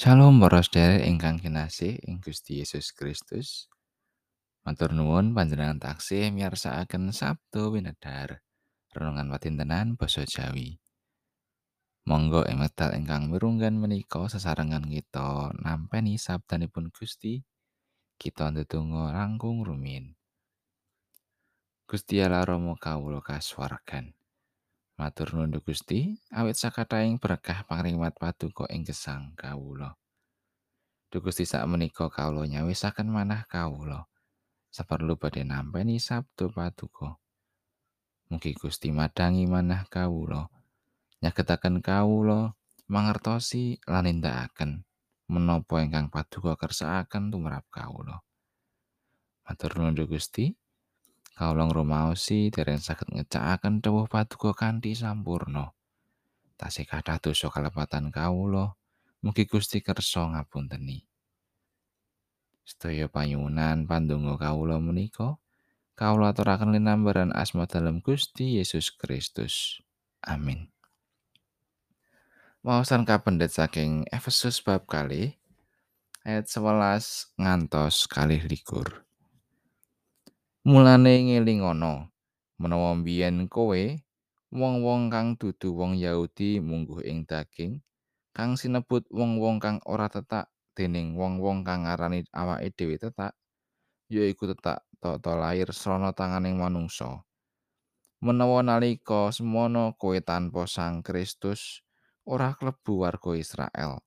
Shalom para sedherek ingkang kinasih ing Gusti Yesus Kristus. Matur nuwun panjenengan taksih miyarsakaken Sabtu winedhar renungan patintenan basa Jawi. Monggo wekdal ingkang mirunggan menika sesarengan kita nampi sabdanipun Gusti. Kita ndedonga langkung rumiyin. Gusti Allah Rama kawula kasuwargan. Matur nuwun Gusti, awit sakathahing berkah pangrimat paduka ing gesang kawula. Duh Gusti sak menika kawula nyawisaken manah kawula. Saperlu badhe nampi sabdo paduka. Mugi Gusti madangi manah kawula. Nyagetaken kawula mangertosi lan nindakaken menapa ingkang paduka kersakaken tumrap kawula. Matur nuwun Gusti. Kawula ngrumaosi dereng saged ngecakaken dawuh paduka kanthi sampurna. Tasih kathah dosa kalepatan kawula, mugi Gusti kersa ngapunteni. Sedaya panyuwunan pandonga kawula menika kawula aturaken linambaran asma dalem Gusti Yesus Kristus. Amin. Wawasan kapendet saking Efesus bab kali ayat 11 ngantos kalih likur. Mulane ngelingono menawa mbiyen kowe wong-wong kang dudu wong Yahudi mungguh ing daging kang sinebut wong-wong kang ora tetak dening wong-wong kang ngarani awake dhewe tetak yaiku tetak tata lair srana tanganing manungsa. Menawa nalika semono kowe tanpa Sang Kristus ora klebu warga Israel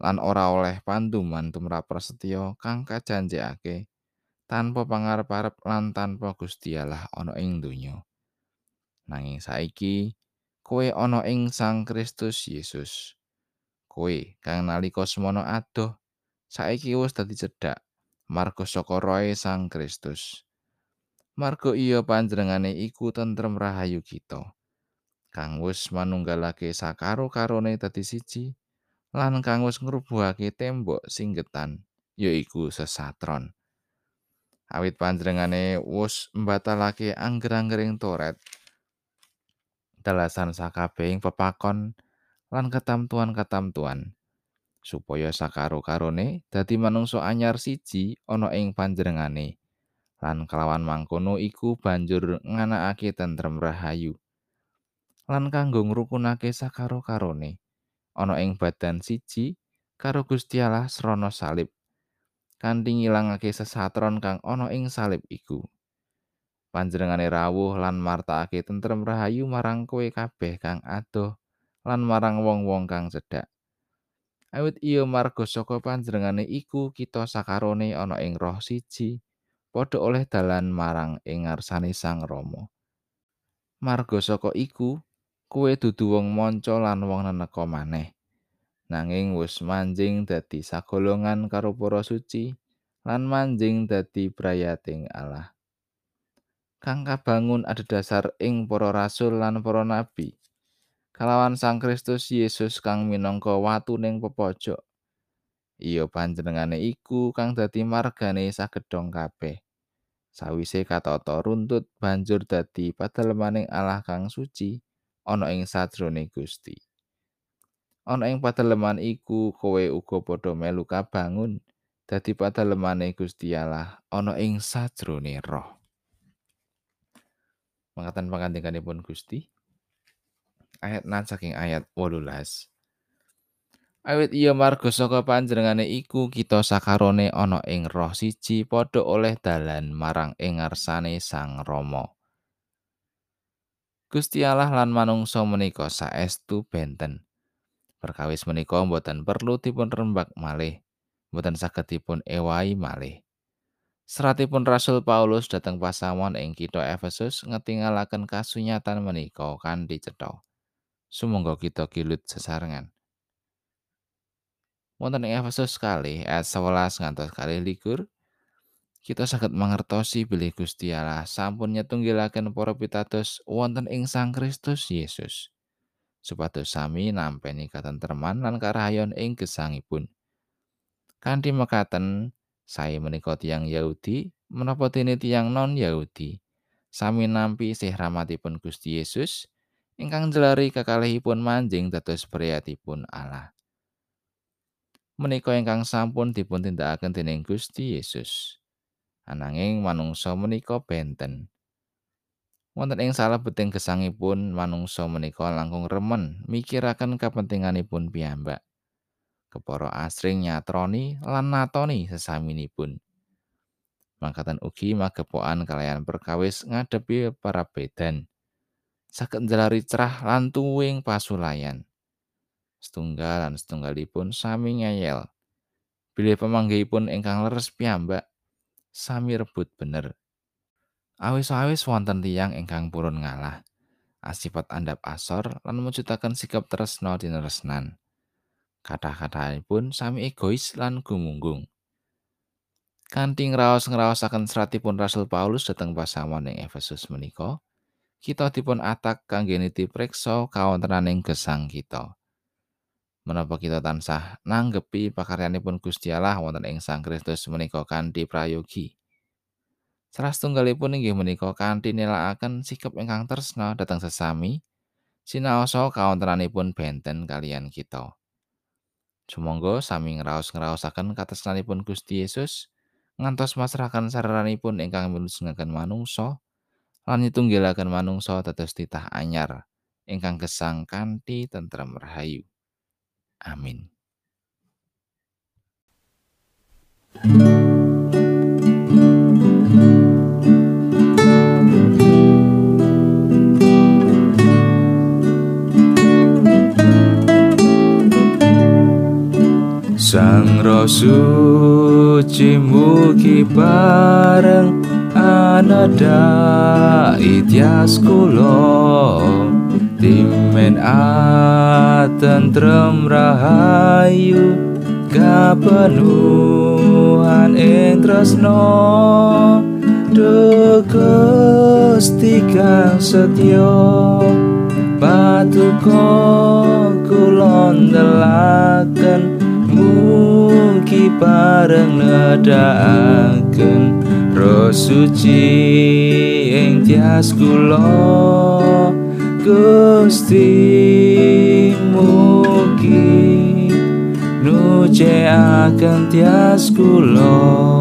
lan ora oleh panduman tumrap prasetyo kang kajanjekake tanpa pangarep-arep lan tanpa Gusti Allah ana ing donya. Nanging saiki kowe ana ing Sang Kristus Yesus. Kowe kang nalika semono adoh saiki wis dadi cedhak marga saka roe Sang Kristus. Marga iya panjenengane iku tentrem rahayu kita. Kang wis manunggalake sakaro karone dadi siji lan kang wis ngrubuhake tembok singgetan yaiku sesatron. Awit panjenengane wus mbatalake angger-anggering toret. Dalasan sakabehing pepakon lan ketamtuan-ketamtuan. Supaya sakaro-karone dadi manungsa anyar siji ana ing panjenengane. Lan kelawan mangkono iku banjur nganakake tentrem rahayu. Lan kanggo ngrukunake sakaro-karone ana ing badan siji karo Gusti Allah srana salib kanthi ngilangake sesatron kang ana ing salib iku. Panjenengane rawuh lan martakake tentrem rahayu marang kowe kabeh kang adoh lan marang wong-wong kang cedhak. Awit iya marga saka panjenengane iku kita sakarone ana ing roh siji padha oleh dalan marang ing ngarsane Sang Rama. Marga saka iku kowe dudu wong manca lan wong neneka maneh. Nanging wis manjing dadi sagolongan karo para suci lan manjing dadi prayating Allah. Kang kabangun adhedhasar ing para rasul lan para nabi. Kalawan Sang Kristus Yesus kang minangka watuning pepojok. Iya panjenengane iku kang dadi margane sagedhong kabeh. Sawise katata runtut banjur dadi padelemaning Allah kang suci ana ing sajroning Gusti. Ana ing padaleman iku kowe uga padha melu kabangun dadi padalemane Gusti Allah ana ing sajrone roh. Mangkatan pangandikanipun Gusti. Ayat nan saking ayat 18. Awit iya marga saka panjenengane iku kita sakarone ana ing roh siji padha oleh dalan marang ing ngarsane Sang Rama. Gusti Allah lan manungsa menika saestu benten. Perkawis menika boten perlu dipun rembak malih, boten saged dipun ewahi malih. Seratipun Rasul Paulus dhateng pasamuan ing kitha Efesus ngetingalaken kasunyatan menika kanthi cetha. Sumangga kita kilut sesarengan. Wonten ing Efesus kali ayat 11 ngantos kali likur, kita saged mangertosi bilih Gusti Allah sampun nyetunggilaken para pitados wonten ing Sang Kristus Yesus. Supados sami nampeni katentreman lan karahayon ing gesangipun. Kanthi mekaten, sae menika tiyang Yahudi menapa dene tiyang non Yahudi sami nampi sih rahmatipun Gusti Yesus ingkang jelari kekalihipun manjing dados priyatipun Allah. menika ingkang sampun dipuntindakaken dening Gusti Yesus. Ananging manungsa menika benten. Wonten ing salebeting gesangipun manungsa menika langkung remen mikiraken kapentinganipun piyambak. Kepara asring nyatroni lan natoni sesaminipun. Mangkatan ugi magepokan kalian perkawis ngadepi para bedan. Saged njalari cerah lan tuwing pasulayan. Setunggal lan setunggalipun sami ngeyel. Bilih pamanggihipun ingkang leres piyambak sami rebut bener. Awis-awis wonten tiyang ingkang purun ngalah. Asipat andap asor lan mujudaken sikap tresno dineresnan. Kathah-kathahipun sami egois lan gumunggung. Kanthi ngraos-ngraosaken seratipun Rasul Paulus dhateng pasaman ing Efesus menika, kita dipun atak kangge niti preksa kawontenaning gesang kita. Menapa kita tansah nanggepi pakaryanipun Gusti Allah wonten ing Sang Kristus menika kanthi prayogi. Salah setunggalipun inggih menika kanthi nilakaken sikap ingkang tresna dhateng sesami, sinaosa kawontenanipun benten kalian kita. Sumangga sami ngraos-ngraosaken katresnanipun Gusti Yesus ngantos masrahaken sareranipun ingkang milujengaken manungsa lan nyitunggilaken manungsa dados titah anyar ingkang gesang kanthi tentrem rahayu. Amin. Sang Roh Suci mugi bareng anada itias kula. Timen atentrem rahayu kapenuhan ing tresno Gusti kang setya patuko kulon mugi bareng nedakaken. Roh suci ing tias kula Gusti mugi nuce akan tias kula